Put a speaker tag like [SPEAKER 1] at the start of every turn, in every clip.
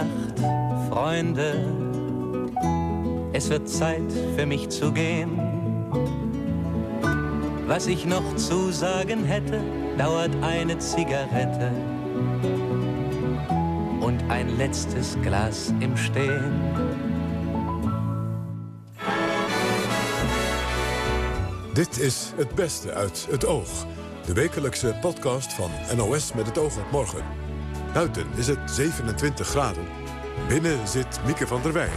[SPEAKER 1] Nacht, Freunde. Es wird Zeit für mich zu gehen. Was ich noch zu sagen hätte, dauert eine Zigarette und ein letztes Glas im Stehen.
[SPEAKER 2] Dit is Het Beste uit het Oog. De wekelijkse podcast van NOS met het oog op morgen. Buiten is het 27 graden. Binnen zit Mieke van der Wij.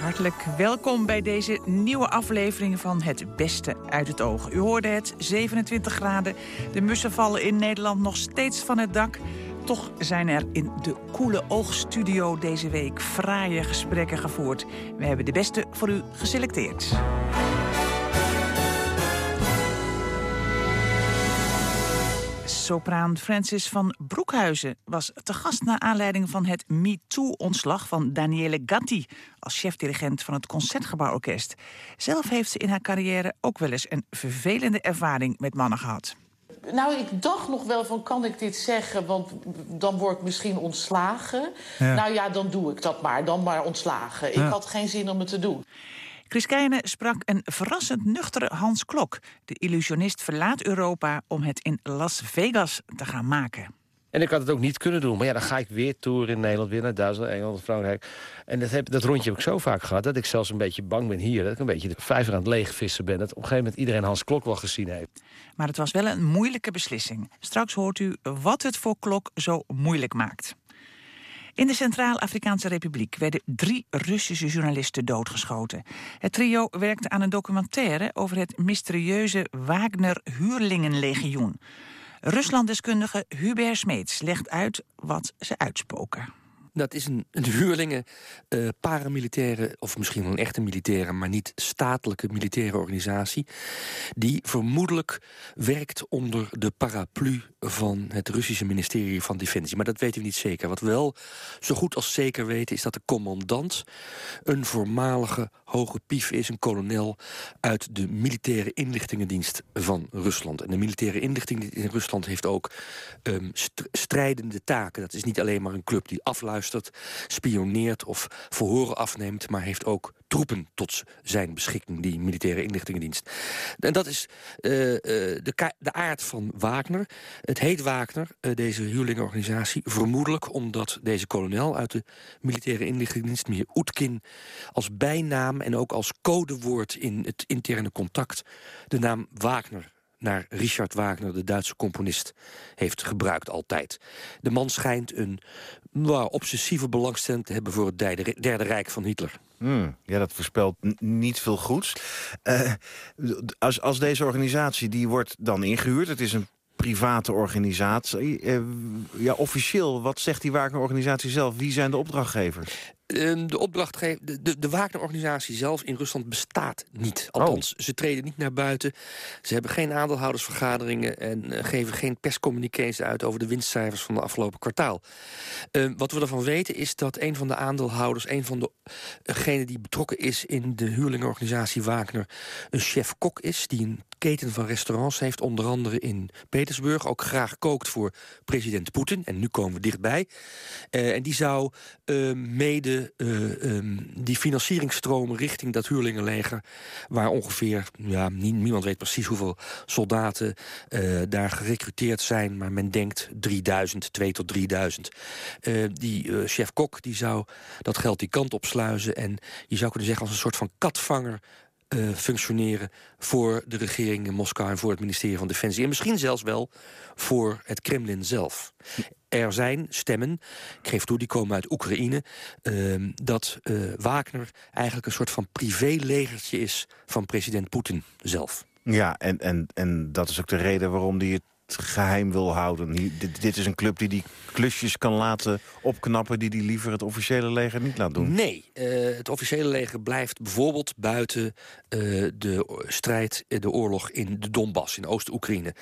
[SPEAKER 3] Hartelijk welkom bij deze nieuwe aflevering van Het Beste uit het Oog. U hoorde het, 27 graden. De mussen vallen in Nederland nog steeds van het dak. Toch zijn er in de Koele Oogstudio deze week fraaie gesprekken gevoerd. We hebben de beste voor u geselecteerd. Sopraan Francis van Broekhuizen was te gast naar aanleiding van het MeToo-ontslag van Daniele Gatti als chefdirigent van het Concertgebouworkest. Zelf heeft ze in haar carrière ook wel eens een vervelende ervaring met mannen gehad.
[SPEAKER 4] Nou, ik dacht nog wel van, kan ik dit zeggen? Want dan word ik misschien ontslagen. Nou ja, dan doe ik dat maar. Dan maar ontslagen. Ik had geen zin om het te doen.
[SPEAKER 3] Chris Keijne sprak een verrassend nuchtere Hans Klok. De illusionist verlaat Europa om het in Las Vegas te gaan maken.
[SPEAKER 5] En ik had het ook niet kunnen doen. Maar ja, dan ga ik weer toeren in Nederland, weer naar Duitsland, Engeland, Frankrijk. En dat, heb, dat rondje heb ik zo vaak gehad... dat ik zelfs een beetje bang ben hier. Dat ik een beetje de vijver aan het leegvissen ben. Dat op een gegeven moment iedereen Hans Klok wel gezien heeft.
[SPEAKER 3] Maar het was wel een moeilijke beslissing. Straks hoort u wat het voor Klok zo moeilijk maakt. In de Centraal-Afrikaanse Republiek werden drie Russische journalisten doodgeschoten. Het trio werkte aan een documentaire over het mysterieuze Wagner-huurlingenlegioen. Ruslanddeskundige Hubert Smeets legt uit wat ze uitspoken.
[SPEAKER 6] Dat is een, een huurlingen, uh, paramilitaire, of misschien wel een echte militaire... maar niet statelijke militaire organisatie... die vermoedelijk werkt onder de paraplu van het Russische ministerie van Defensie. Maar dat weten we niet zeker. Wat we wel zo goed als zeker weten is dat de commandant... een voormalige hoge pief is, een kolonel... uit de militaire inlichtingendienst van Rusland. En de militaire inlichtingendienst in Rusland heeft ook um, strijdende taken. Dat is niet alleen maar een club die afluistert spioneert of verhoren afneemt... maar heeft ook troepen tot zijn beschikking, die militaire inlichtingendienst. En dat is uh, de, de, aard van Wagner. Het heet Wagner, uh, deze huurlingenorganisatie, vermoedelijk omdat deze kolonel uit de militaire inlichtingendienst, meneer Oetkin, als bijnaam en ook als codewoord in het interne contact de naam Wagner naar Richard Wagner, de Duitse componist, heeft gebruikt altijd. De man schijnt een nou, obsessieve belangstelling te hebben... voor het derde Rijk van Hitler.
[SPEAKER 7] Hmm, ja, dat voorspelt niet veel goeds. Uh, als, als deze organisatie, die wordt dan ingehuurd... het is een private organisatie. Uh, ja, officieel, wat zegt die Wagner-organisatie zelf? Wie zijn de opdrachtgevers?
[SPEAKER 6] Ehm, de opdrachtgever, de, de, de Wagner-organisatie zelf in Rusland bestaat niet. Althans, oh. ze treden niet naar buiten. Ze hebben geen aandeelhoudersvergaderingen... en uh, geven geen perscommunicaties uit over de winstcijfers van de afgelopen kwartaal. Uh, wat we ervan weten is dat een van de aandeelhouders... een van degenen die betrokken is in de huurlingenorganisatie Wagner... een chef-kok is, die een keten van restaurants heeft... onder andere in Petersburg, ook graag kookt voor president Poetin. En nu komen we dichtbij. Uh, en die zou ehm, uh, die financieringstromen richting dat huurlingenleger... waar ongeveer, ja, niemand weet precies hoeveel soldaten uh, daar gerecruiteerd zijn... maar men denkt 3000, 2 tot 3000. Uh, die chef Kok die zou dat geld die kant op sluizen... en je zou kunnen zeggen als een soort van katvanger functioneren voor de regering in Moskou en voor het ministerie van Defensie. En misschien zelfs wel voor het Kremlin zelf. Er zijn stemmen, ik geef toe, die komen uit Oekraïne... Uh, dat uh, Wagner eigenlijk een soort van privélegertje is van president Poetin zelf.
[SPEAKER 7] Ja, en, en, en dat is ook de reden waarom hij het geheim wil houden. dit, dit, is een club die die klusjes kan laten opknappen... die die liever het officiële leger niet laat doen.
[SPEAKER 6] Nee, uh, het officiële leger blijft bijvoorbeeld buiten uh, de strijd... de oorlog in de Donbass, in Oost-Oekraïne.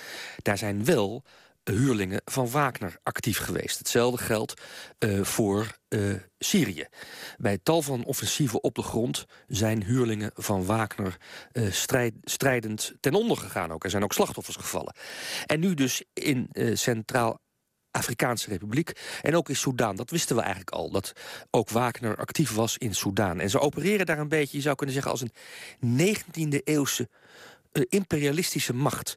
[SPEAKER 6] Daar zijn wel huurlingen van Wagner actief geweest. Hetzelfde geldt uh, voor uh, Syrië. Bij tal van offensieven op de grond zijn huurlingen van Wagner uh, strijd, strijdend ten onder gegaan. Ook. Er zijn ook slachtoffers gevallen. En nu dus in Centraal Centraal-Afrikaanse Republiek en ook in Soedan. Dat wisten we eigenlijk al, dat ook Wagner actief was in Soedan. En ze opereren daar een beetje, je zou kunnen zeggen, als een 19e-eeuwse uh, imperialistische macht.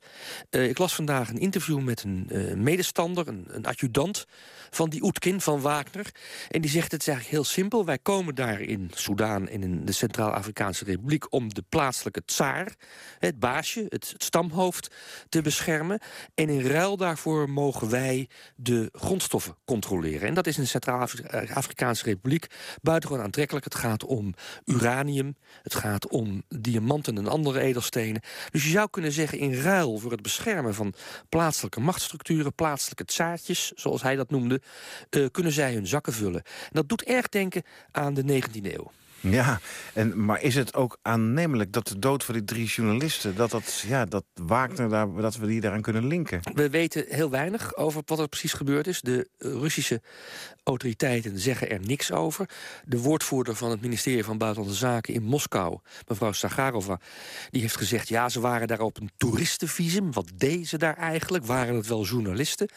[SPEAKER 6] Uh, ik las vandaag een interview met een uh, medestander, een, een, adjudant van die Oetkin van Wagner. En die zegt het is eigenlijk heel simpel. Wij komen daar in Soedan en in de Centraal-Afrikaanse Republiek... om de plaatselijke tsaar, het baasje, het, het, stamhoofd, te beschermen. En in ruil daarvoor mogen wij de grondstoffen controleren. En dat is in de Centraal-Afrikaanse Republiek buitengewoon aantrekkelijk. Het gaat om uranium, het gaat om diamanten en andere edelstenen... Dus je zou kunnen zeggen, in ruil voor het beschermen van plaatselijke machtsstructuren, plaatselijke tsaartjes, zoals hij dat noemde, uh, kunnen zij hun zakken vullen. En dat doet erg denken aan de 19e eeuw.
[SPEAKER 7] Ja, en, maar is het ook aannemelijk dat de dood van die drie journalisten... dat, dat, ja, dat Wagner, daar, dat we die daaraan kunnen linken?
[SPEAKER 6] We weten heel weinig over wat er precies gebeurd is. De Russische autoriteiten zeggen er niks over. De woordvoerder van het ministerie van Buitenlandse Zaken in Moskou... mevrouw Sagarova, die heeft gezegd... ja, ze waren daar op een toeristenvisum. Wat deden ze daar eigenlijk? Waren het wel journalisten?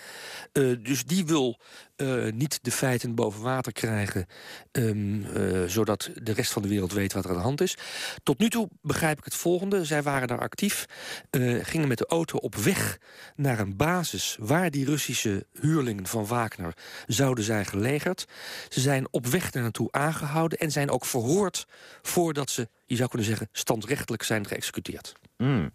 [SPEAKER 6] Uh, dus die wil uh, niet de feiten boven water krijgen... Uh, zodat de rest van de wereld weet wat er aan de hand is. Tot nu toe begrijp ik het volgende. Zij waren daar actief, uh, gingen met de auto op weg naar een basis... waar die Russische huurlingen van Wagner zouden zijn gelegerd. Ze zijn op weg daar naartoe aangehouden... en zijn ook verhoord voordat ze, je zou kunnen zeggen... standrechtelijk zijn geëxecuteerd.
[SPEAKER 7] Mm.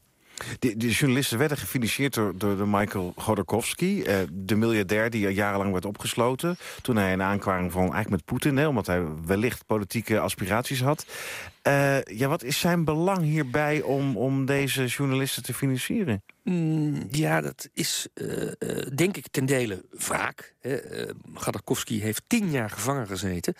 [SPEAKER 7] De, journalisten werden gefinancierd door, door, Michael Godorkovsky... Eh, de miljardair die jarenlang werd opgesloten... toen hij een aankwaring van eigenlijk met Poetin... omdat hij wellicht politieke aspiraties had. Uh, ja, wat is zijn belang hierbij om, om deze journalisten te financieren?
[SPEAKER 6] Mm, ja, dat is uh, denk ik ten dele. Uh, Godorkovsky heeft tien jaar gevangen gezeten...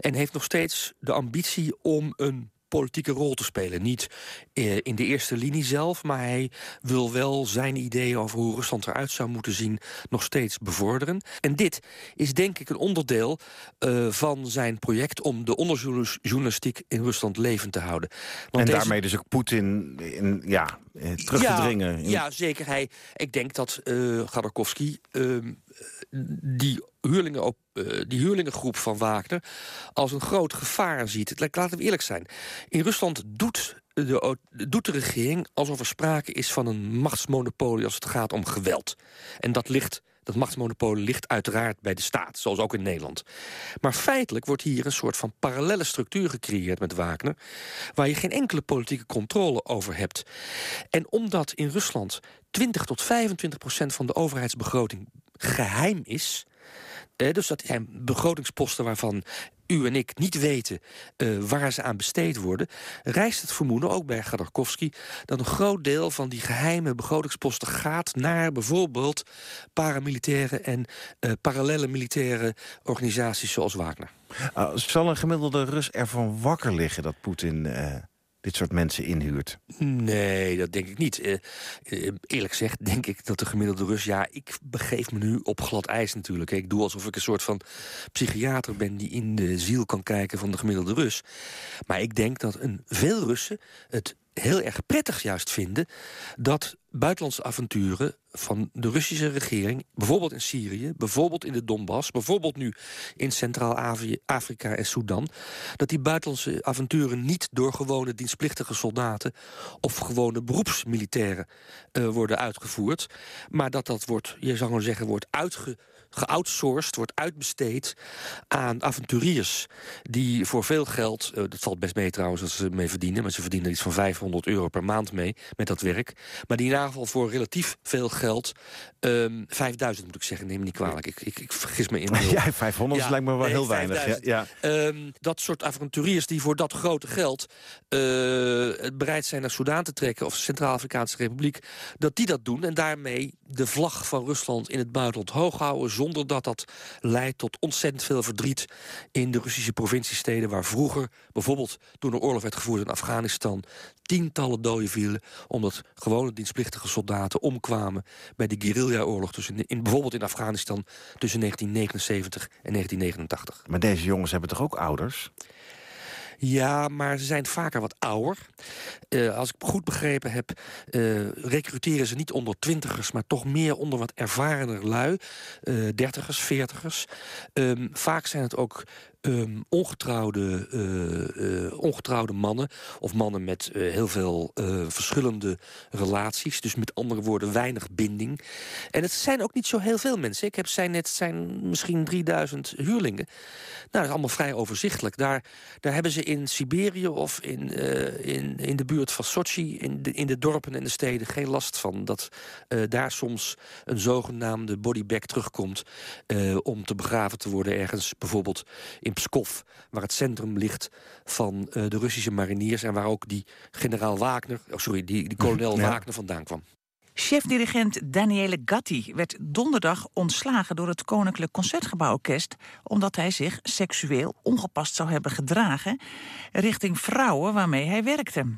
[SPEAKER 6] en heeft nog steeds de ambitie om een politieke rol te spelen. Niet eh, in de eerste linie zelf, maar hij wil wel zijn ideeën over hoe Rusland eruit zou moeten zien nog steeds bevorderen. En dit is denk ik een onderdeel uh, van zijn project om de onderjournalistiek in Rusland levend te houden.
[SPEAKER 7] Want en deze... daarmee dus ook Poetin in, ja, eh, terug
[SPEAKER 6] ja,
[SPEAKER 7] te dringen.
[SPEAKER 6] Ja, zeker. Hij, ik denk dat uh, Gadorkovsky uh, die huurlingen op, uh, die huurlingengroep van Wagner als een groot gevaar ziet. Laten we eerlijk zijn. In Rusland doet de, doet de regering alsof er sprake is van een machtsmonopolie als het gaat om geweld. En dat ligt dat machtsmonopolie ligt uiteraard bij de staat, zoals ook in Nederland. Maar feitelijk wordt hier een soort van parallelle structuur gecreëerd met Wagner... waar je geen enkele politieke controle over hebt. En omdat in Rusland 20 tot 25 procent van de overheidsbegroting geheim is... Eh, dus dat zijn begrotingsposten waarvan u en ik niet weten uh, waar ze aan besteed worden... rijst het vermoeden, ook bij Gadorkovsky... dat een groot deel van die geheime begrotingsposten gaat... naar bijvoorbeeld paramilitaire en uh, parallele militaire organisaties zoals Wagner.
[SPEAKER 7] Uh, zal een gemiddelde Rus ervan wakker liggen dat Poetin dit soort mensen inhuurt?
[SPEAKER 6] Nee, dat denk ik niet. Uh, eerlijk gezegd denk ik dat de gemiddelde Rus... ja, ik begeef me nu op glad ijs natuurlijk. Ik doe alsof ik een soort van psychiater ben... die in de ziel kan kijken van de gemiddelde Rus. Maar ik denk dat een veel Russen het heel erg prettig juist vinden... dat buitenlandse avonturen van de Russische regering... bijvoorbeeld in Syrië, bijvoorbeeld in de Donbass... bijvoorbeeld nu in Centraal-Afrika en Sudan... dat die buitenlandse avonturen niet door gewone dienstplichtige soldaten... of gewone beroepsmilitairen uh, worden uitgevoerd... maar dat dat wordt, je zou maar zeggen, wordt uitge geoutsourced, wordt uitbesteed aan avonturiers... die voor veel geld, uh, dat valt best mee trouwens dat ze mee verdienen... maar ze verdienen iets van 500 euro per maand mee met dat werk... maar die in voor relatief veel geld... Um, ehm, 5000 moet ik zeggen, neem me niet kwalijk. Ik, ik, ik vergis me in.
[SPEAKER 7] Ja, 500 ja, lijkt me wel nee, heel weinig. Ja,
[SPEAKER 6] ja. Um, dat soort avonturiers die voor dat grote geld... Uh, bereid zijn naar Soudaan te trekken... of de Centraal-Afrikaanse Republiek... dat die dat doen en daarmee de vlag van Rusland in het buitenland hoog houden zonder dat dat leidt tot ontzettend veel verdriet... in de Russische provinciesteden waar vroeger... bijvoorbeeld toen er oorlog werd gevoerd in Afghanistan... tientallen doden vielen omdat gewone dienstplichtige soldaten omkwamen... bij de guerrilla-oorlog in, bijvoorbeeld in Afghanistan... tussen 1979 en 1989.
[SPEAKER 7] Maar deze jongens hebben toch ook ouders?
[SPEAKER 6] Ja, maar ze zijn vaker wat ouder. Uh, als ik goed begrepen heb, uh, recruteren ze niet onder twintigers... maar toch meer onder wat ervarener lui. Uh, dertigers, veertigers. Um, vaak zijn het ook um, ongetrouwde, uh, uh, ongetrouwde mannen... of mannen met uh, heel veel verschillende relaties. Dus met andere woorden weinig binding. En het zijn ook niet zo heel veel mensen. Ik heb zijn net zijn misschien 3000 huurlingen. Nou, dat is allemaal vrij overzichtelijk. Daar, daar hebben ze in Siberië of in, in, in de buurt van Sochi... In de, in de dorpen en de steden geen last van. Dat daar soms een zogenaamde bodybag terugkomt... om te begraven te worden ergens bijvoorbeeld in Pskov, waar het centrum ligt van uh, de Russische mariniers... en waar ook die generaal Wagner, oh sorry, die, die kolonel ja. Wagner vandaan kwam.
[SPEAKER 3] Chef-dirigent Daniele Gatti werd donderdag ontslagen door het Koninklijk Concertgebouworkest... omdat hij zich seksueel ongepast zou hebben gedragen... richting vrouwen waarmee hij werkte.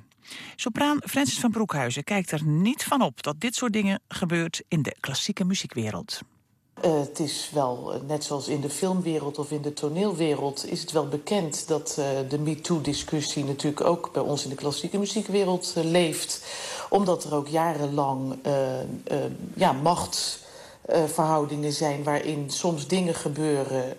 [SPEAKER 3] Sopraan Francis van Broekhuizen kijkt er niet van op... dat dit soort dingen gebeurt in de klassieke muziekwereld.
[SPEAKER 4] Uh, het is wel, uh, net zoals in de filmwereld of in de toneelwereld... is het wel bekend dat uh, de MeToo-discussie natuurlijk ook bij ons in de klassieke muziekwereld leeft. Omdat er ook jarenlang ja, machtsverhoudingen zijn waarin soms dingen gebeuren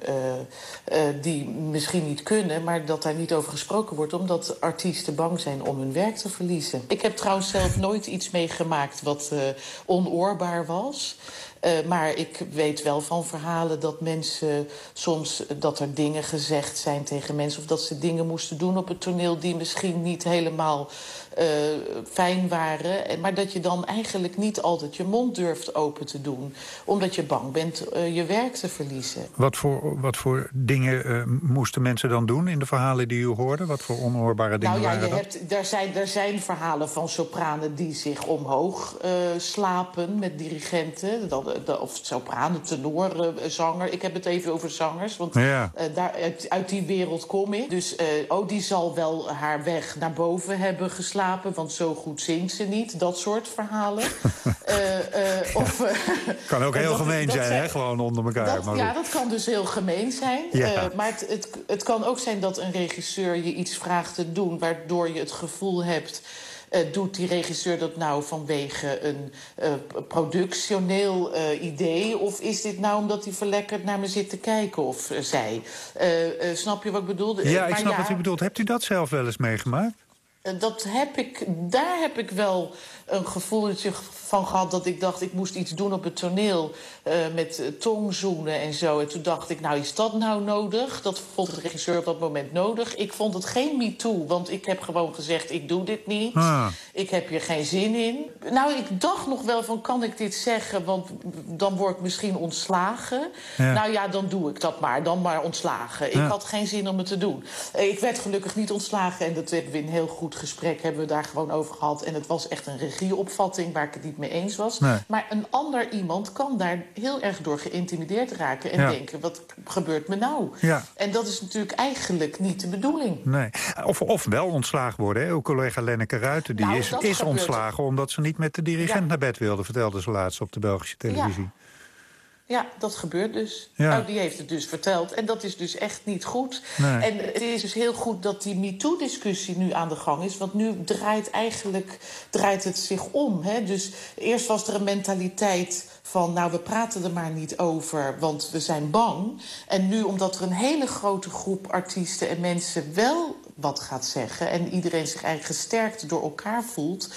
[SPEAKER 4] die misschien niet kunnen... maar dat daar niet over gesproken wordt omdat artiesten bang zijn om hun werk te verliezen. Ik heb trouwens zelf nooit iets meegemaakt wat onoorbaar was... Uh, maar ik weet wel van verhalen dat mensen soms... dat er dingen gezegd zijn tegen mensen... of dat ze dingen moesten doen op het toneel... die misschien niet helemaal uh, fijn waren. Maar dat je dan eigenlijk niet altijd je mond durft open te doen. Omdat je bang bent uh, je werk te verliezen.
[SPEAKER 8] Wat voor, wat voor dingen uh, moesten mensen dan doen in de verhalen die u hoorde? Wat voor onhoorbare dingen
[SPEAKER 4] nou, ja,
[SPEAKER 8] waren
[SPEAKER 4] je hebt, er, zijn, er zijn verhalen van sopranen die zich omhoog slapen met dirigenten. De, of sopranen, tenor, zanger. Ik heb het even over zangers, want ja. daar, uit, uit, die wereld kom ik. Dus oh, die zal wel haar weg naar boven hebben want zo goed zingt ze niet. Dat soort verhalen. uh, uh, of,
[SPEAKER 8] kan ook heel dat, gemeen dat zijn, hè? Gewoon onder elkaar.
[SPEAKER 4] Dat, maar ja, dat kan dus heel gemeen zijn. Ja. maar het, het, het kan ook zijn dat een regisseur je iets vraagt te doen... waardoor je het gevoel hebt... Uh, doet die regisseur dat nou vanwege een uh, productioneel uh, idee? Of is dit nou omdat hij verlekkerd naar me zit te kijken of zij? snap je wat ik bedoel?
[SPEAKER 8] Ja, ik snap ja, wat u bedoelt. Hebt u dat zelf wel eens meegemaakt?
[SPEAKER 4] Dat heb ik, daar heb ik wel een gevoeletje van gehad dat ik dacht... ik moest iets doen op het toneel uh, met uh, tongzoenen en zo. En toen dacht ik, nou, is dat nou nodig? Dat vond de regisseur op dat moment nodig. Ik vond het geen MeToo, want ik heb gewoon gezegd... ik doe dit niet, ah. ik heb hier geen zin in. Nou, ik dacht nog wel van, kan ik dit zeggen? Want dan word ik misschien ontslagen. Ja. Nou ja, dan doe ik dat maar, dan maar ontslagen. Ja. Ik had geen zin om het te doen. Ik werd gelukkig niet ontslagen en dat hebben we in een heel goed gesprek... hebben we daar gewoon over gehad. En het was echt een regieopvatting waar ik het niet mee eens was. Nee. Maar een ander iemand kan daar heel erg door geïntimideerd raken... en ja. denken, wat gebeurt me nou?
[SPEAKER 8] Ja.
[SPEAKER 4] En dat is natuurlijk eigenlijk niet de bedoeling.
[SPEAKER 8] Nee. Of, of wel ontslagen worden. Hè? Uw collega Lenneke Ruiten die nou, is, is ontslagen... omdat ze niet met de dirigent ja. naar bed wilde... vertelde ze laatst op de Belgische televisie.
[SPEAKER 4] Ja, dat gebeurt dus. Ja. Nou, die heeft het dus verteld. En dat is dus echt niet goed. Nee. En het is dus heel goed dat die MeToo-discussie nu aan de gang is. Want nu draait eigenlijk draait het zich om. Hè? Dus eerst was er een mentaliteit van... nou, we praten er maar niet over, want we zijn bang. En nu, omdat er een hele grote groep artiesten en mensen... wel wat gaat zeggen en iedereen zich eigenlijk gesterkt door elkaar voelt...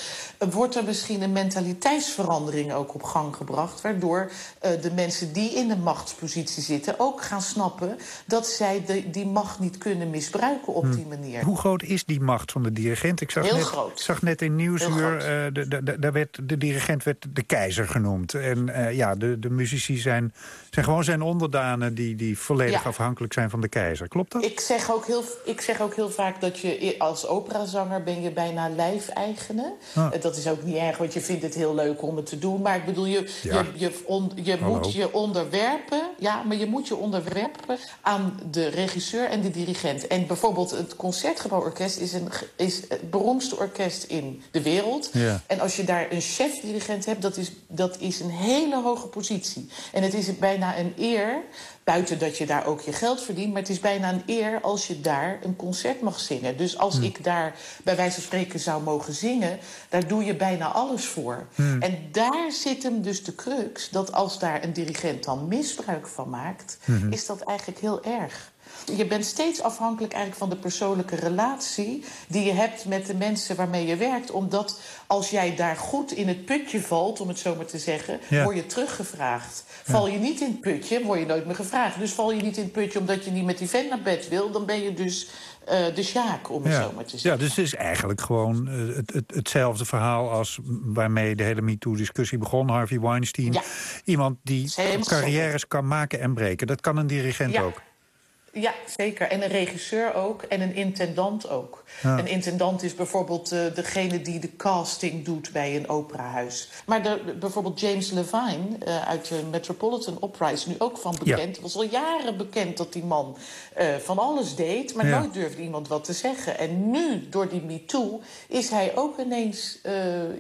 [SPEAKER 4] wordt er misschien een mentaliteitsverandering ook op gang gebracht... waardoor uh, de mensen die in een machtspositie zitten ook gaan snappen... dat zij de, die macht niet kunnen misbruiken op hm. die manier.
[SPEAKER 8] Hoe groot is die macht van de dirigent? Ik zag
[SPEAKER 4] Heel
[SPEAKER 8] net,
[SPEAKER 4] groot.
[SPEAKER 8] zag net in Nieuwsuur, uh, de, de, de, werd, de dirigent werd de keizer genoemd. En uh, ja, de, de muzici zijn, zijn gewoon zijn onderdanen... die, die volledig ja. afhankelijk zijn van de keizer. Klopt dat?
[SPEAKER 4] Ik zeg ook heel, ik zeg ook heel vaak dat je als operazanger ben je bijna lijfeigene. Ah. Dat is ook niet erg, want je vindt het heel leuk om het te doen. Maar ik bedoel, je, ja. je, je, on, je moet je onderwerpen... Ja, maar je moet je onderwerpen aan de regisseur en de dirigent. En bijvoorbeeld het Concertgebouworkest is, een, is het beroemdste orkest in de wereld.
[SPEAKER 8] Ja.
[SPEAKER 4] En als je daar een chef-dirigent hebt, dat is, dat is een hele hoge positie. En het is bijna een eer, buiten dat je daar ook je geld verdient... maar het is bijna een eer als je daar een concert mag zingen. Dus als
[SPEAKER 8] Hmm.
[SPEAKER 4] ik daar bij wijze van spreken zou mogen zingen... daar doe je bijna alles voor.
[SPEAKER 8] Hmm.
[SPEAKER 4] En daar zit hem dus de crux... dat als daar een dirigent dan misbruik van maakt...
[SPEAKER 8] Hmm.
[SPEAKER 4] is dat eigenlijk heel erg. Je bent steeds afhankelijk eigenlijk van de persoonlijke relatie die je hebt met de mensen waarmee je werkt. Omdat als jij daar goed in het putje valt, om het zo maar te zeggen,
[SPEAKER 8] Ja.
[SPEAKER 4] word je teruggevraagd. Val je niet in het putje, word je nooit meer gevraagd. Dus val je niet in het putje omdat je niet met die vent naar bed wil, dan ben je dus eh, de sjaak, om het
[SPEAKER 8] Ja.
[SPEAKER 4] zo maar te zeggen.
[SPEAKER 8] ja, dus het is eigenlijk gewoon eh, het, het, hetzelfde verhaal... als waarmee de hele MeToo-discussie begon. Harvey Weinstein. Iemand die carrières kan maken en breken. Dat kan een dirigent ook.
[SPEAKER 4] Ja, zeker. En een regisseur ook. En een intendant ook. Een intendant is bijvoorbeeld eh, degene die de casting doet bij een operahuis. Maar de, bijvoorbeeld James Levine eh, uit de Metropolitan Opera is nu ook van bekend. Het was al jaren bekend dat die man eh, van alles deed. Maar
[SPEAKER 8] Ja.
[SPEAKER 4] nooit durfde iemand wat te zeggen. En nu, door die MeToo, is hij ook ineens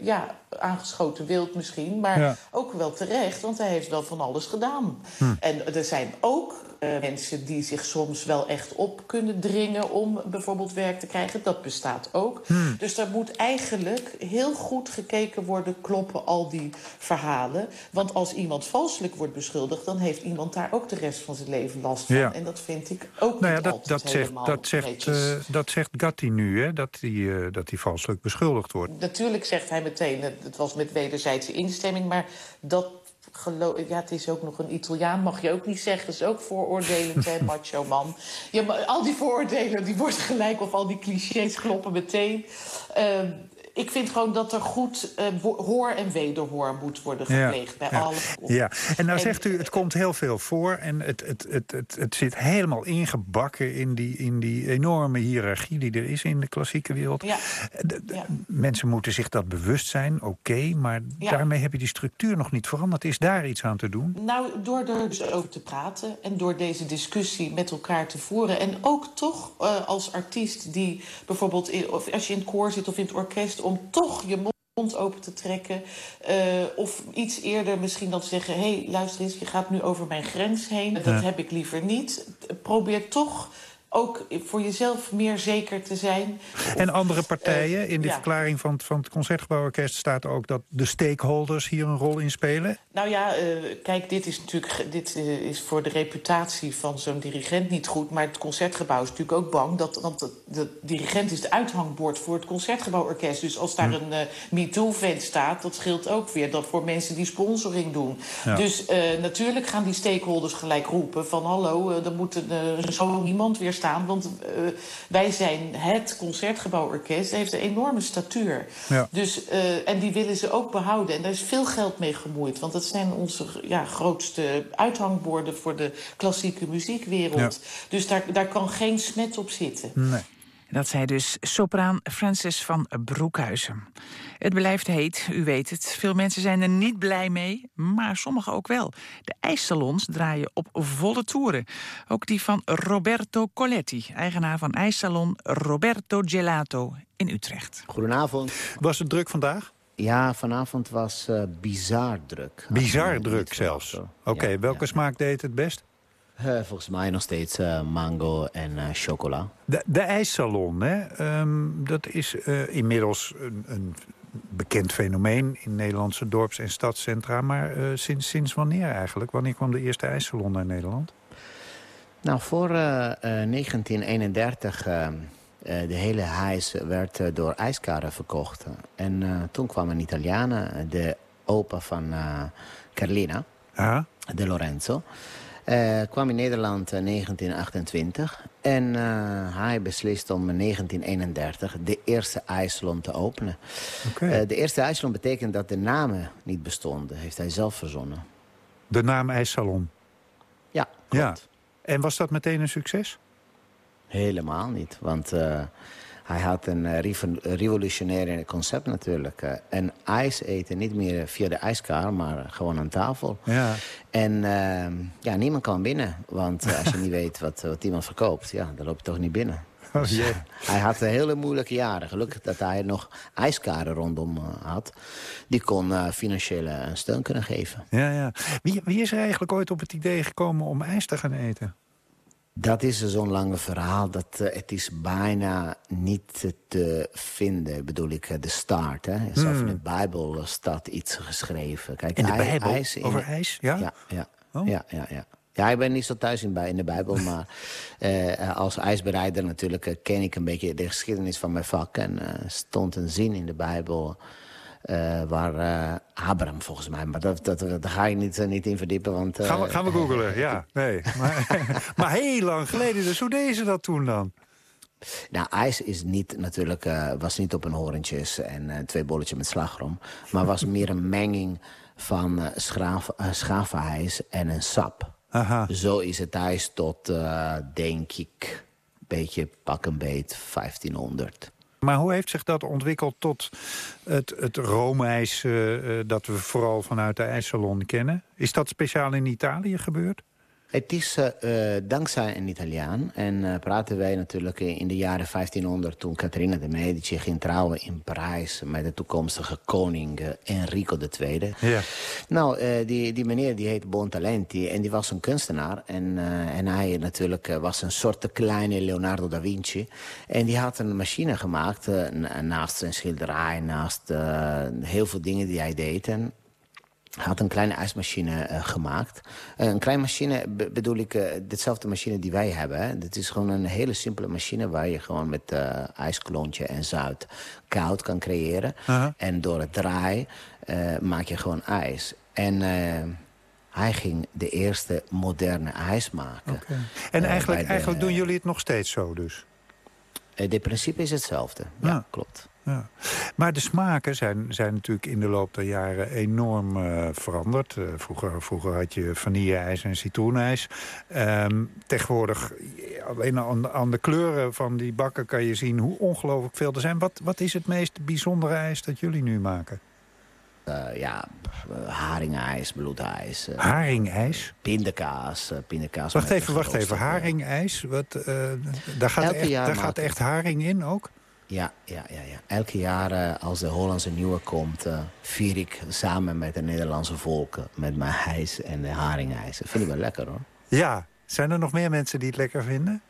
[SPEAKER 4] ja, aangeschoten wild misschien. Maar ook wel terecht, want hij heeft wel van alles gedaan. En er zijn ook mensen die zich soms wel echt op kunnen dringen om bijvoorbeeld werk te krijgen. Dat bestaat ook. Dus daar moet eigenlijk heel goed gekeken worden, kloppen al die verhalen. Want als iemand valselijk wordt beschuldigd, dan heeft iemand daar ook de rest van zijn leven last van.
[SPEAKER 8] Ja.
[SPEAKER 4] En dat vind ik ook
[SPEAKER 8] Nou ja,
[SPEAKER 4] niet
[SPEAKER 8] dat,
[SPEAKER 4] altijd
[SPEAKER 8] dat, zegt, dat, zegt, eh, dat zegt Gatti nu, hè? Dat hij eh, dat hij valselijk beschuldigd wordt.
[SPEAKER 4] Natuurlijk zegt hij meteen, het was met wederzijdse instemming, maar dat geloof ja, het is ook nog een Italiaan, mag je ook niet zeggen. Dat is ook vooroordelend, hè, macho man. Ja, maar al die vooroordelen, die worden gelijk, of al die clichés kloppen meteen. Ehm, ik vind gewoon dat er goed eh, hoor en wederhoor moet worden gepleegd bij
[SPEAKER 8] ja.
[SPEAKER 4] alle.
[SPEAKER 8] Ja, en nou
[SPEAKER 4] En-
[SPEAKER 8] zegt u, het komt heel veel voor... en het, het, het, het, het zit helemaal ingebakken in die, in die enorme hiërarchie... die er is in de klassieke wereld.
[SPEAKER 4] Ja.
[SPEAKER 8] De- de-
[SPEAKER 4] Ja.
[SPEAKER 8] Mensen moeten zich dat bewust zijn, oké... maar daarmee heb je die structuur nog niet veranderd. Is daar iets aan te doen?
[SPEAKER 4] Nou, door er dus over te praten en door deze discussie met elkaar te voeren. En ook toch eh, als artiest die bijvoorbeeld, in- of als je in het koor zit of in het orkest, om toch je mond open te trekken. eh, of iets eerder misschien dan zeggen: hé, hey, luister eens, je gaat nu over mijn grens heen. Dat heb ik liever niet. Probeer toch ook voor jezelf meer zeker te zijn.
[SPEAKER 8] En andere partijen,
[SPEAKER 4] eh,
[SPEAKER 8] in de
[SPEAKER 4] ja.
[SPEAKER 8] verklaring van, het- van het Concertgebouworkest... staat ook dat de stakeholders hier een rol in spelen.
[SPEAKER 4] Nou ja, eh, kijk, dit is natuurlijk dit, eh, is voor de reputatie van zo'n dirigent niet goed. Maar het concertgebouw is natuurlijk ook bang. Dat, want de, de dirigent is de uithangbord voor het concertgebouworkest. Dus als daar een eh MeToo-vent staat, dat scheelt ook weer. Dat voor mensen die sponsoring doen.
[SPEAKER 8] Ja.
[SPEAKER 4] Dus natuurlijk gaan die stakeholders gelijk roepen van... hallo, eh, er moet eh, zo iemand weer staan. Want eh, wij zijn het concertgebouworkest. Dat heeft een enorme statuur.
[SPEAKER 8] Ja.
[SPEAKER 4] Dus, eh, en die willen ze ook behouden. En daar is veel geld mee gemoeid. Want dat zijn onze ja, grootste uithangborden voor de klassieke muziekwereld. Dus daar, daar kan geen smet op zitten.
[SPEAKER 8] Nee.
[SPEAKER 3] Dat zei dus sopraan Francis van Broekhuizen. Het blijft heet, u weet het. Veel mensen zijn er niet blij mee, maar sommigen ook wel. De ijssalons draaien op volle toeren. Ook die van Roberto Coletti, eigenaar van ijssalon Roberto Gelato in Utrecht.
[SPEAKER 9] Goedenavond.
[SPEAKER 8] Was het druk vandaag?
[SPEAKER 9] Ja, vanavond was eh, bizar druk.
[SPEAKER 8] Bizar druk zelfs. Oké.
[SPEAKER 9] Ja,
[SPEAKER 8] welke
[SPEAKER 9] ja.
[SPEAKER 8] smaak deed het best?
[SPEAKER 9] Eh, volgens mij nog steeds eh, mango en eh, chocola.
[SPEAKER 8] De, de ijssalon, hè? ehm, dat is inmiddels een, een bekend fenomeen in Nederlandse dorps- en stadscentra. Maar sinds, sinds wanneer eigenlijk? Wanneer kwam de eerste ijssalon naar Nederland?
[SPEAKER 9] Nou, voor eh, eh, 1931, eh, eh, de hele hijs werd door ijskaren verkocht. En toen kwam een Italiaan, de opa van Carlina,
[SPEAKER 8] Ja,
[SPEAKER 9] de Lorenzo... eh, kwam in Nederland in 1928 en eh, hij beslist om in 1931 de eerste ijssalon te openen. Eh, de eerste ijssalon betekent dat de namen niet bestonden. Heeft hij zelf verzonnen.
[SPEAKER 8] de naam ijssalon.
[SPEAKER 9] Ja,
[SPEAKER 8] Ja. En was dat meteen een succes?
[SPEAKER 9] Helemaal niet. Want eh, hij had een eh, revo- revolutionair concept natuurlijk. eh. en ijs eten niet meer via de ijskar, maar gewoon aan tafel.
[SPEAKER 8] Ja.
[SPEAKER 9] En eh, ja, niemand kan binnen. Want eh, als je niet weet wat, wat iemand verkoopt, ja, dan loop je toch niet binnen.
[SPEAKER 8] Oh, jee.
[SPEAKER 9] Hij had hele moeilijke jaren. Gelukkig dat hij nog ijskaren rondom had. Die kon uh, financiële steun kunnen geven.
[SPEAKER 8] Ja, ja. Wie, wie is er eigenlijk ooit op het idee gekomen om ijs te gaan eten?
[SPEAKER 9] Dat is zo'n lange verhaal. Dat, uh, het is bijna niet te vinden, bedoel ik, de start. Hè? Zelfs
[SPEAKER 8] Hmm.
[SPEAKER 9] in de Bijbel staat iets geschreven. Kijk,
[SPEAKER 8] In de
[SPEAKER 9] ij-
[SPEAKER 8] Bijbel?
[SPEAKER 9] ijs in
[SPEAKER 8] Over
[SPEAKER 9] de-
[SPEAKER 8] ijs? Ja?
[SPEAKER 9] Ja, ja,
[SPEAKER 8] Oh.
[SPEAKER 9] ja, ja, ja. Ja, ik ben niet zo thuis in, in de Bijbel, maar eh, als ijsbereider natuurlijk eh, ken ik een beetje de geschiedenis van mijn vak. En eh stond een zin in de Bijbel eh, waar eh, Abraham volgens mij, maar dat, dat, daar ga ik niet, eh, niet in verdiepen. Want,
[SPEAKER 8] Gaan we, gaan we googlen? Ja, nee. Maar, maar heel lang geleden, dus hoe deden ze dat toen dan?
[SPEAKER 9] Nou, ijs is niet, natuurlijk, was niet op een horentjes en twee bolletjes met slagroom. Maar was meer een menging van schaaf, eh, schaafijs en een sap.
[SPEAKER 8] Aha.
[SPEAKER 9] Zo is het ijs tot, denk ik, beetje pak een beet 1500.
[SPEAKER 8] Maar hoe heeft zich dat ontwikkeld tot het, het roomijs... eh, dat we vooral vanuit de ijssalon kennen? Is dat speciaal in Italië gebeurd?
[SPEAKER 9] Het is eh, eh, dankzij een Italiaan. En eh, praten wij natuurlijk in de jaren 1500... toen Catharina de Medici ging trouwen in Parijs... met de toekomstige koning Enrico II.
[SPEAKER 8] Ja.
[SPEAKER 9] Nou, die, die meneer die heet Bontalenti en die was een kunstenaar. En, en hij natuurlijk was een soort kleine Leonardo da Vinci. En die had een machine gemaakt na- naast zijn schilderij... naast heel veel dingen die hij deed. En had een kleine ijsmachine eh, gemaakt. Eh, een kleine machine be- bedoel ik, eh dezelfde machine die wij hebben. Hè. Dit is gewoon een hele simpele machine... waar je gewoon met ijsklontje en zout koud kan creëren. En door het draai eh, maak je gewoon ijs. En hij ging de eerste moderne ijs maken.
[SPEAKER 8] En eigenlijk,
[SPEAKER 9] de-
[SPEAKER 8] eigenlijk doen jullie het nog steeds zo dus?
[SPEAKER 9] Dit principe is hetzelfde. Ja,
[SPEAKER 8] Ah.
[SPEAKER 9] klopt.
[SPEAKER 8] Ja. Maar de smaken zijn, zijn natuurlijk in de loop der jaren enorm eh, veranderd. Eh, vroeger, vroeger had je vanille-ijs en citroenijs. Ehm, tegenwoordig, eh, alleen aan, de- aan de kleuren van die bakken kan je zien hoe ongelooflijk veel er zijn. Wat, wat is het meest bijzondere ijs dat jullie nu maken?
[SPEAKER 9] Eh, ja, haringijs, bloedijs, eh,
[SPEAKER 8] Haringijs?
[SPEAKER 9] pindakaas. pindakaas
[SPEAKER 8] Wacht even, wacht even. Haringijs? Wat, daar gaat,
[SPEAKER 9] Elke
[SPEAKER 8] echt,
[SPEAKER 9] jaar
[SPEAKER 8] daar gaat echt haring in ook?
[SPEAKER 9] Ja, ja, ja, ja. Elke jaar eh, als de Hollandse Nieuwe komt... eh, vier ik samen met de Nederlandse volken... met mijn ijs en de haringijs. Dat vind ik wel lekker, hoor.
[SPEAKER 8] Ja. Zijn er nog meer mensen die het lekker vinden?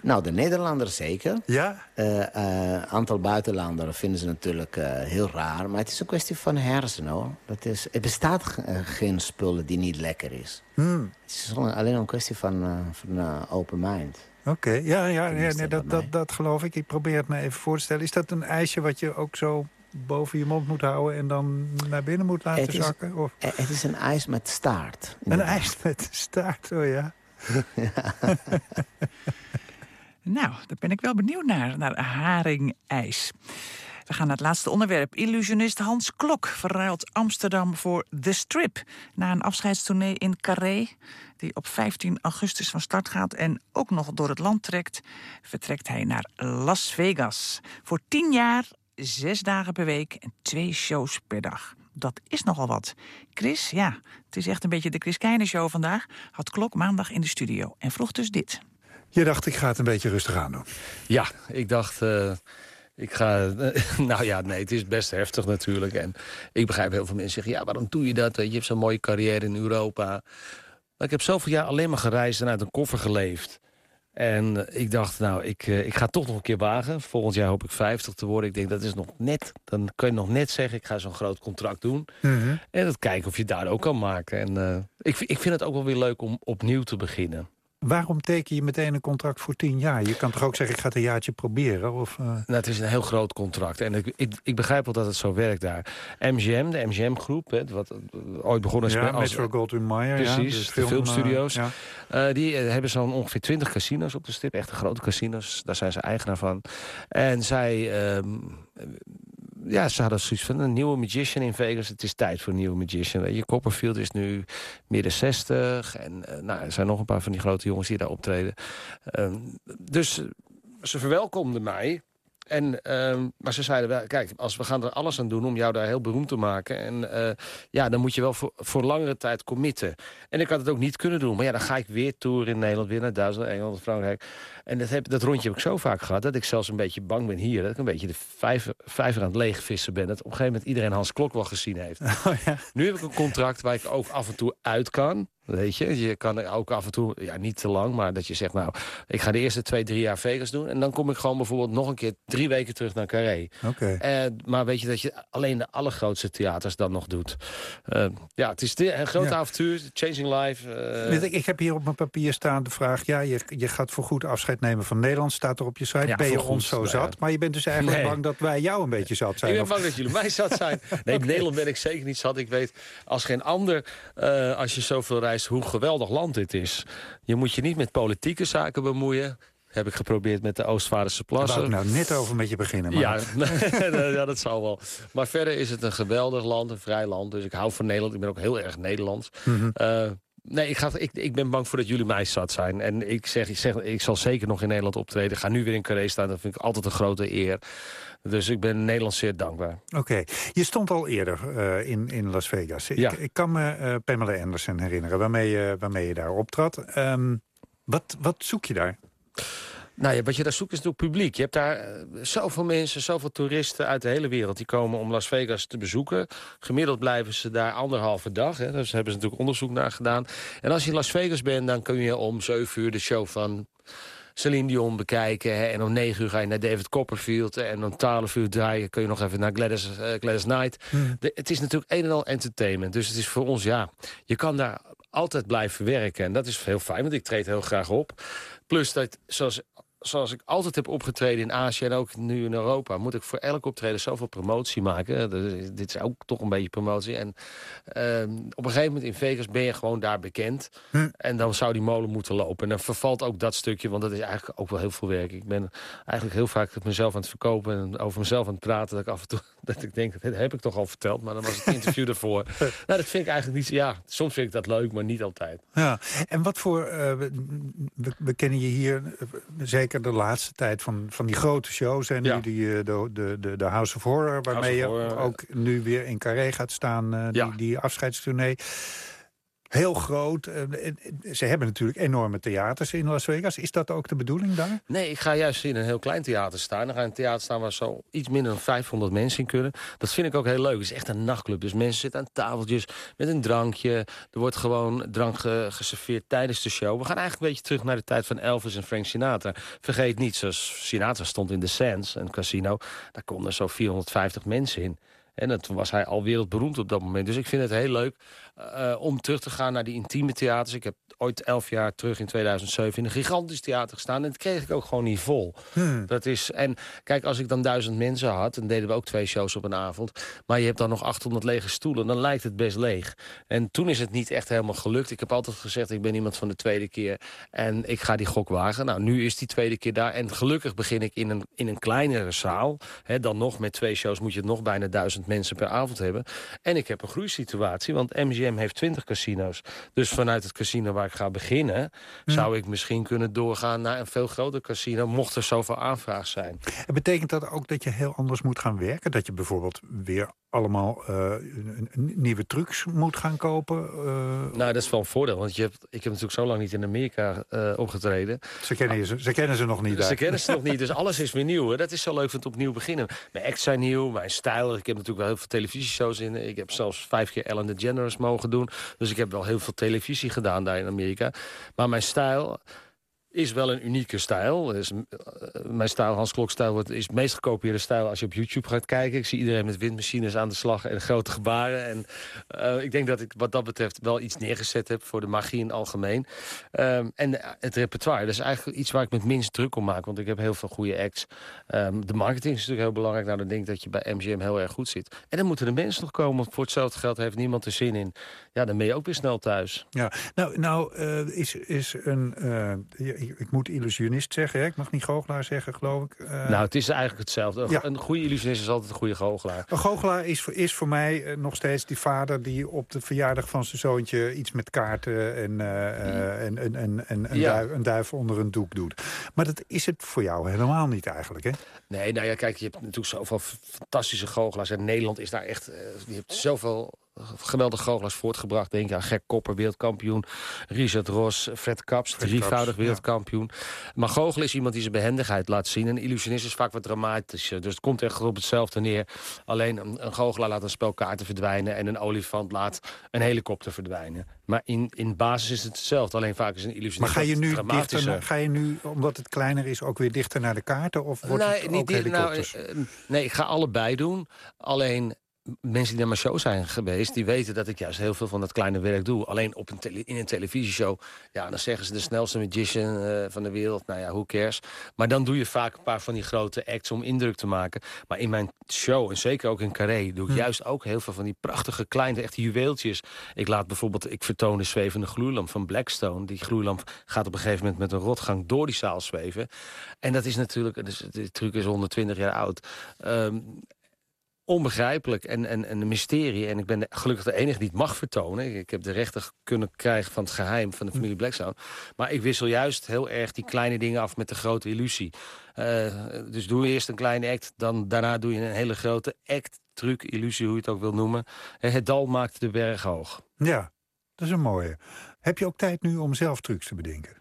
[SPEAKER 9] Nou, de Nederlanders zeker.
[SPEAKER 8] Ja?
[SPEAKER 9] Een aantal buitenlanders vinden ze natuurlijk eh, heel raar. Maar het is een kwestie van hersenen, hoor. Dat is, het bestaat ge- eh, geen spullen die niet lekker is.
[SPEAKER 8] Hmm.
[SPEAKER 9] Het is alleen een kwestie van, eh, van eh, open mind.
[SPEAKER 8] Oké, ja, ja, ja nee, dat, dat, dat geloof ik. Ik probeer het me even voor te stellen. Is dat een ijsje wat je ook zo boven je mond moet houden... en dan naar binnen moet laten
[SPEAKER 9] Het is-
[SPEAKER 8] zakken? Of
[SPEAKER 9] Eh, het is een ijs met staart.
[SPEAKER 8] een ijs met staart, oh ja.
[SPEAKER 3] Nou, daar ben ik wel benieuwd naar, naar haringijs. We gaan naar het laatste onderwerp. Illusionist Hans Klok verruilt Amsterdam voor The Strip. Na een afscheidstournee in Carré, die op 15 augustus van start gaat... en ook nog door het land trekt, vertrekt hij naar Las Vegas. Voor 10 jaar, zes dagen per week en twee shows per dag. Dat is nogal wat. Chris, ja, het is echt een beetje de Chris Keijne show vandaag... had Klok maandag in de studio en vroeg dus dit.
[SPEAKER 8] Je dacht, ik ga het een beetje rustig aan doen.
[SPEAKER 5] Ja, ik dacht, eh, ik ga... nou ja, nee, het is best heftig natuurlijk. En ik begrijp heel veel mensen zeggen, ja, waarom doe je dat? Je hebt zo'n mooie carrière in Europa. Maar ik heb zoveel jaar alleen maar gereisd en uit een koffer geleefd. En ik dacht, nou, ik, eh, ik ga toch nog een keer wagen. Volgend jaar hoop ik 50 te worden. Ik denk, dat is nog net, dan kun je nog net zeggen... ik ga zo'n groot contract doen. En dat kijken of je daar ook kan maken. En eh, ik, ik vind het ook wel weer leuk om opnieuw te beginnen.
[SPEAKER 8] Waarom teken je meteen een contract voor tien jaar? Je kan toch ook zeggen, ik ga het een jaartje proberen? Of, eh,
[SPEAKER 5] Nou, het is een heel groot contract. En ik, ik, ik begrijp wel dat het zo werkt daar. MGM, de MGM-groep, wat eh, ooit begonnen is
[SPEAKER 8] ja,
[SPEAKER 5] met- als...
[SPEAKER 8] Metro Goldwyn Mayer.
[SPEAKER 5] Precies,
[SPEAKER 8] ja,
[SPEAKER 5] de filmstudio's.
[SPEAKER 8] eh, ja.
[SPEAKER 5] Die hebben zo'n ongeveer 20 casino's op de stip. Echte grote casino's. Daar zijn ze eigenaar van. En zij... ja, ze hadden zoiets van een nieuwe magician in Vegas. Het is tijd voor een nieuwe magician. Je, Copperfield is nu midden 60. En eh, nou, er zijn nog een paar van die grote jongens die daar optreden. Ehm, dus ze verwelkomden mij. En, ehm, maar ze zeiden wel, kijk, als we gaan er alles aan doen om jou daar heel beroemd te maken. En eh, ja, dan moet je wel voor, voor langere tijd committen. En ik had het ook niet kunnen doen. Maar ja, dan ga ik weer tour in Nederland, weer naar Duitsland, Engeland, Frankrijk. En dat, heb, dat rondje heb ik zo vaak gehad dat ik zelfs een beetje bang ben hier. Dat ik een beetje de vijver, vijver aan het leegvissen ben. Dat op een gegeven moment iedereen Hans Klok wel gezien heeft.
[SPEAKER 8] Oh, ja.
[SPEAKER 5] Nu heb ik een contract waar ik ook af en toe uit kan. Weet je, je kan er ook af en toe, ja niet te lang, maar dat je zegt, nou, ik ga de eerste twee, drie jaar Vegas doen. En dan kom ik gewoon bijvoorbeeld nog een keer drie weken terug naar Carré.
[SPEAKER 8] Oké.
[SPEAKER 5] Eh, maar weet je dat je alleen de allergrootste theaters dan nog doet. Eh, ja, het is de- een groot
[SPEAKER 8] Ja.
[SPEAKER 5] avontuur, changing life.
[SPEAKER 8] Weet ik, ik heb hier op mijn papier staan de vraag... ja, je, je gaat voor goed afscheid nemen van Nederland, staat er op je site. Ben je ons zo zat? Maar je bent dus eigenlijk bang dat wij jou een beetje zat zijn.
[SPEAKER 5] Ik ben bang dat jullie mij zat zijn. Nee, in Nederland ben ik zeker niet zat. Ik weet als geen ander, als je zoveel reist, hoe geweldig land dit is. Je moet je niet met politieke zaken bemoeien. Heb ik geprobeerd met de Oostvaarderse
[SPEAKER 8] Daar wou ik
[SPEAKER 5] plassen.
[SPEAKER 8] nou net over met je beginnen. Maar
[SPEAKER 5] Ja, ja, dat zal wel. Maar verder is het een geweldig land, een vrij land. Dus ik hou van Nederland. Ik ben ook heel erg Nederlands. Nee, ik, ga, ik, ik ben bang voor dat jullie mij zat zijn. En ik zeg, ik zeg, ik zal zeker nog in Nederland optreden. Ik ga nu weer in Carré staan. Dat vind ik altijd een grote eer. Dus ik ben Nederland zeer dankbaar.
[SPEAKER 8] Oké, je stond al eerder eh, in, in Las Vegas. Ik,
[SPEAKER 5] Ja.
[SPEAKER 8] ik kan me eh, Pamela Anderson herinneren, waarmee je, waarmee je daar optrad. Ehm, wat, wat zoek je daar?
[SPEAKER 5] Nou ja, wat je daar zoekt is natuurlijk publiek. Je hebt daar eh, zoveel mensen, zoveel toeristen uit de hele wereld... die komen om Las Vegas te bezoeken. Gemiddeld blijven ze daar anderhalve dag. Hè. Dus hebben ze natuurlijk onderzoek naar gedaan. En als je in Las Vegas bent, dan kun je om 7 uur de show van... Celine Dion bekijken. Hè, en om 9 uur ga je naar David Copperfield. En om 12 uur draaien kun je nog even naar Gladys, Gladys Knight. De- het is natuurlijk een en al entertainment. Dus het is voor ons, ja, je kan daar altijd blijven werken. En dat is heel fijn, want ik treed heel graag op. Plus dat, zoals, zoals ik altijd heb opgetreden in Azië en ook nu in Europa... moet ik voor elk optreden zoveel promotie maken. Dat is- dit is ook toch een beetje promotie. En ehm, op een gegeven moment in Vegas ben je gewoon daar bekend. En dan zou die molen moeten lopen. En dan vervalt ook dat stukje, want dat is eigenlijk ook wel heel veel werk. Ik ben eigenlijk heel vaak mezelf aan het verkopen... en over mezelf aan het praten, dat ik af en toe... dat ik denk, dat heb ik toch al verteld, maar dan was het interview ervoor. Nou, dat vind ik eigenlijk niet... Ja, soms vind ik dat leuk, maar niet altijd.
[SPEAKER 8] Ja, en wat voor... eh, we, kennen je hier eh, zeker de laatste tijd van, van die grote shows. En
[SPEAKER 5] Ja.
[SPEAKER 8] nu die, eh, de, de, de, House of Horror, waarmee
[SPEAKER 5] of
[SPEAKER 8] je ook nu weer in Carré gaat staan. die,
[SPEAKER 5] Ja.
[SPEAKER 8] die afscheidstournee. Heel groot. eh, ze hebben natuurlijk enorme theaters in Las Vegas. Is dat ook de bedoeling daar?
[SPEAKER 5] Nee, ik ga juist in een heel klein theater staan. Dan ga in een theater staan waar zo iets minder dan 500 mensen in kunnen. Dat vind ik ook heel leuk. Het is echt een nachtclub. Dus mensen zitten aan tafeltjes met een drankje. Er wordt gewoon drank ge- geserveerd tijdens de show. We gaan eigenlijk een beetje terug naar de tijd van Elvis en Frank Sinatra. Vergeet niet, zoals Sinatra stond in de Sands, een casino. Daar konden zo 450 mensen in. En dat was hij al wereldberoemd op dat moment. Dus ik vind het heel leuk eh, om terug te gaan naar die intieme theaters. Ik heb ooit elf jaar terug in 2007 in een gigantisch theater gestaan. En dat kreeg ik ook gewoon niet vol. Dat is, en kijk, als ik dan duizend mensen had... dan deden we ook twee shows op een avond... maar je hebt dan nog 800 lege stoelen... dan lijkt het best leeg. En toen is het niet echt helemaal gelukt. Ik heb altijd gezegd, ik ben iemand van de tweede keer... en ik ga die gok wagen. Nou, nu is die tweede keer daar. En gelukkig begin ik in een, in een kleinere zaal. Dan nog met twee shows moet je het nog bijna duizend mensen per avond hebben. En ik heb een groeisituatie, want MGM heeft 20 casino's. Dus vanuit het casino waar ik ga beginnen... zou ik misschien kunnen doorgaan naar een veel groter casino... mocht er zoveel aanvraag zijn.
[SPEAKER 8] En betekent dat ook dat je heel anders moet gaan werken? Dat je bijvoorbeeld weer allemaal eh, nieuwe trucs moet gaan kopen? eh,
[SPEAKER 5] Nou, dat is wel een voordeel, want je hebt, ik heb natuurlijk zo lang niet in Amerika eh, opgetreden.
[SPEAKER 8] ze, kennen je, ze, ze kennen ze nog niet
[SPEAKER 5] Ze
[SPEAKER 8] daar.
[SPEAKER 5] kennen ze nog niet, dus alles is weer nieuw. Hè. Dat is zo leuk van het opnieuw beginnen. Mijn acts zijn nieuw, mijn stijl. Ik heb natuurlijk wel heel veel televisieshows in. Ik heb zelfs vijf keer Ellen DeGeneres mogen doen. Dus ik heb wel heel veel televisie gedaan daar in Amerika. Maar mijn stijl is wel een unieke stijl. Dus, eh, mijn stijl, Hans Klok-stijl, wordt- is het meest gekopieerde stijl als je op YouTube gaat kijken. Ik zie iedereen met windmachines aan de slag en grote gebaren. En eh, ik denk dat ik wat dat betreft wel iets neergezet heb voor de magie in het algemeen. Ehm, en eh, het repertoire, dat is eigenlijk iets waar ik met minst druk om maak. Want ik heb heel veel goede acts. Ehm, de marketing is natuurlijk heel belangrijk. Nou, dan denk ik dat je bij MGM heel erg goed zit. En dan moeten de mensen nog komen. Want voor hetzelfde geld heeft niemand er zin in. Ja, dan ben je ook weer snel thuis.
[SPEAKER 8] Ja, nou, nou is, is een, je, ik, moet illusionist zeggen, hè? ik mag niet goochelaar zeggen, geloof ik.
[SPEAKER 5] nou, het is eigenlijk hetzelfde.
[SPEAKER 8] Ja.
[SPEAKER 5] Een goede illusionist is altijd een goede goochelaar.
[SPEAKER 8] Een goochelaar is, voor- is voor mij eh, nog steeds die vader... die op de verjaardag van zijn zoontje iets met kaarten... en, eh, eh, en, en, en, en een,
[SPEAKER 5] Ja.
[SPEAKER 8] duif, een duif onder een doek doet. Maar dat is het voor jou helemaal niet eigenlijk, hè?
[SPEAKER 5] Nee, nou ja, kijk, je hebt natuurlijk zoveel fantastische goochelaars. En Nederland is daar echt... eh, je hebt zoveel geweldige goochelaars voortgebracht. Denk aan Gek Kopper, wereldkampioen. Richard Ros, Fred Kaps,
[SPEAKER 8] Fred
[SPEAKER 5] drievoudig
[SPEAKER 8] Kaps,
[SPEAKER 5] wereldkampioen. Maar goochelen is iemand die zijn behendigheid laat zien. En een illusionist is vaak wat dramatischer. Dus het komt echt op hetzelfde neer. Alleen een, een goochelaar laat een spel kaarten verdwijnen... en een olifant laat een helikopter verdwijnen. Maar in, in basis is het hetzelfde. Alleen vaak is een illusionist
[SPEAKER 8] Maar ga je, nu dichter, ga je nu, omdat het kleiner is, ook weer dichter naar de kaarten? Of wordt het ook helikopters?
[SPEAKER 5] nou, eh, nee, ik ga allebei doen. Alleen mensen die naar mijn show zijn geweest... die weten dat ik juist heel veel van dat kleine werk doe. Alleen op een tele- in een televisieshow... ja, dan zeggen ze de snelste magician eh, van de wereld. Nou ja, who cares? Maar dan doe je vaak een paar van die grote acts om indruk te maken. Maar in mijn show, en zeker ook in Carré... doe ik juist ook heel veel van die prachtige kleine, echt juweeltjes. Ik laat bijvoorbeeld, ik vertoon de zwevende gloeilamp van Blackstone. Die gloeilamp gaat op een gegeven moment met een rotgang door die zaal zweven. En dat is natuurlijk, dus die truc is 120 jaar oud. Ehm, onbegrijpelijk en, en, en een mysterie. En ik ben de- gelukkig de enige die het mag vertonen. Ik heb de rechter kunnen krijgen van het geheim van de familie Blackstone. Maar ik wissel juist heel erg die kleine dingen af met de grote illusie. Eh, dus doe eerst een kleine act, dan, daarna doe je een hele grote act, truc, illusie, hoe je het ook wil noemen. Eh, Het dal maakt de berg hoog.
[SPEAKER 8] Ja, dat is een mooie. Heb je ook tijd nu om zelf trucs te bedenken?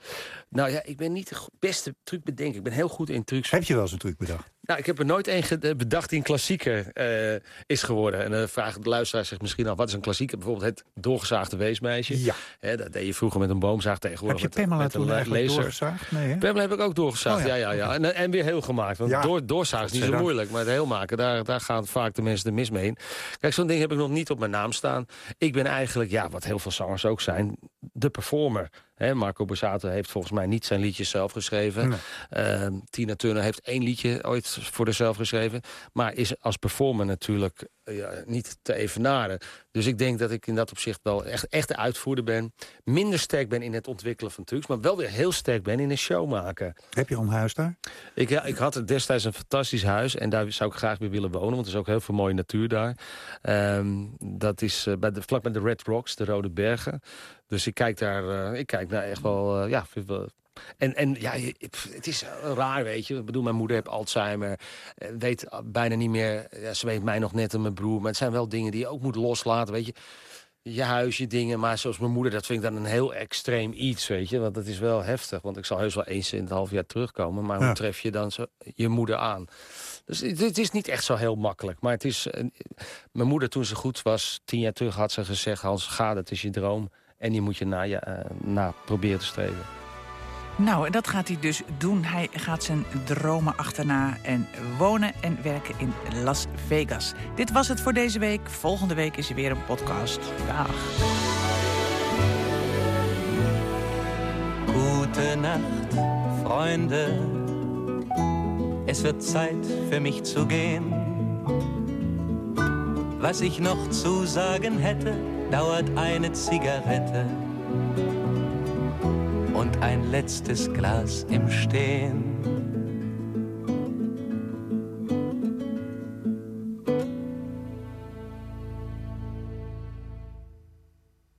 [SPEAKER 5] Nou ja, ik ben niet de beste truc bedenken. Ik ben heel goed in trucs.
[SPEAKER 8] Heb je wel eens een truc bedacht?
[SPEAKER 5] Nou, ik heb er nooit één ge- bedacht die een klassieker eh, is geworden. En dan vragen de luisteraar zich misschien af, wat is een klassieker? Bijvoorbeeld het doorgezaagde weesmeisje.
[SPEAKER 8] Ja.
[SPEAKER 5] Dat deed je vroeger met een boomzaag
[SPEAKER 8] Heb
[SPEAKER 5] tegenwoordig.
[SPEAKER 8] je
[SPEAKER 5] met,
[SPEAKER 8] Pamela
[SPEAKER 5] met
[SPEAKER 8] toen
[SPEAKER 5] een
[SPEAKER 8] eigenlijk
[SPEAKER 5] laser.
[SPEAKER 8] doorgezaagd? Nee, hè?
[SPEAKER 5] Pamela heb ik ook doorgezaagd,
[SPEAKER 8] Oh
[SPEAKER 5] ja,
[SPEAKER 8] ja,
[SPEAKER 5] ja, ja. En, en weer heel gemaakt. Want
[SPEAKER 8] Ja.
[SPEAKER 5] door, doorzagen is niet zo moeilijk. Maar het heel maken, daar, daar gaan vaak de mensen de mis mee in. Kijk, zo'n ding heb ik nog niet op mijn naam staan. Ik ben eigenlijk, ja, wat heel veel zangers ook zijn, de performer. Marco Borsato heeft volgens mij niet zijn liedjes zelf geschreven.
[SPEAKER 8] Nee.
[SPEAKER 5] Ehm, Tina Turner heeft één liedje ooit voor zichzelf geschreven. Maar is als performer natuurlijk eh, ja, niet te evenaren. Dus ik denk dat ik in dat opzicht wel echt, echt de uitvoerder ben. Minder sterk ben in het ontwikkelen van trucs. Maar wel weer heel sterk ben in een show maken.
[SPEAKER 8] Heb je al een huis daar?
[SPEAKER 5] Ik, ja, ik had destijds een fantastisch huis. En daar zou ik graag weer willen wonen. Want er is ook heel veel mooie natuur daar. Ehm, dat is eh, bij de, vlak bij de Red Rocks, de Rode Bergen. Dus ik kijk daar eh, ik kijk naar echt wel... eh, ja, vind wel en, en ja, het is eh, raar, weet je. Ik bedoel, mijn moeder heeft Alzheimer. eh, Weet bijna niet meer... Ja, ze weet mij nog net en mijn broer. Maar het zijn wel dingen die je ook moet loslaten, weet je. Je huis, je dingen. Maar zoals mijn moeder, dat vind ik dan een heel extreem iets, weet je. Want dat is wel heftig. Want ik zal heus wel eens in het half jaar terugkomen. Maar
[SPEAKER 8] Ja.
[SPEAKER 5] hoe tref je dan zo, je moeder aan? Dus het, is niet echt zo heel makkelijk. Maar het is... eh, mijn moeder, toen ze goed was, tien jaar terug, had ze gezegd... Hans, ga, dat is je droom. En die moet je na, je, eh, na proberen te streven.
[SPEAKER 3] Nou, en dat gaat hij dus doen. Hij gaat zijn dromen achterna en wonen en werken in Las Vegas. Dit was het voor deze week. Volgende week is er weer een podcast. Dag.
[SPEAKER 1] Gute Nacht, Freunde. Es wird Zeit für mich zu gehen. Was ich noch zu sagen hätte, dauert eine Zigarette und ein letztes Glas im Stehen.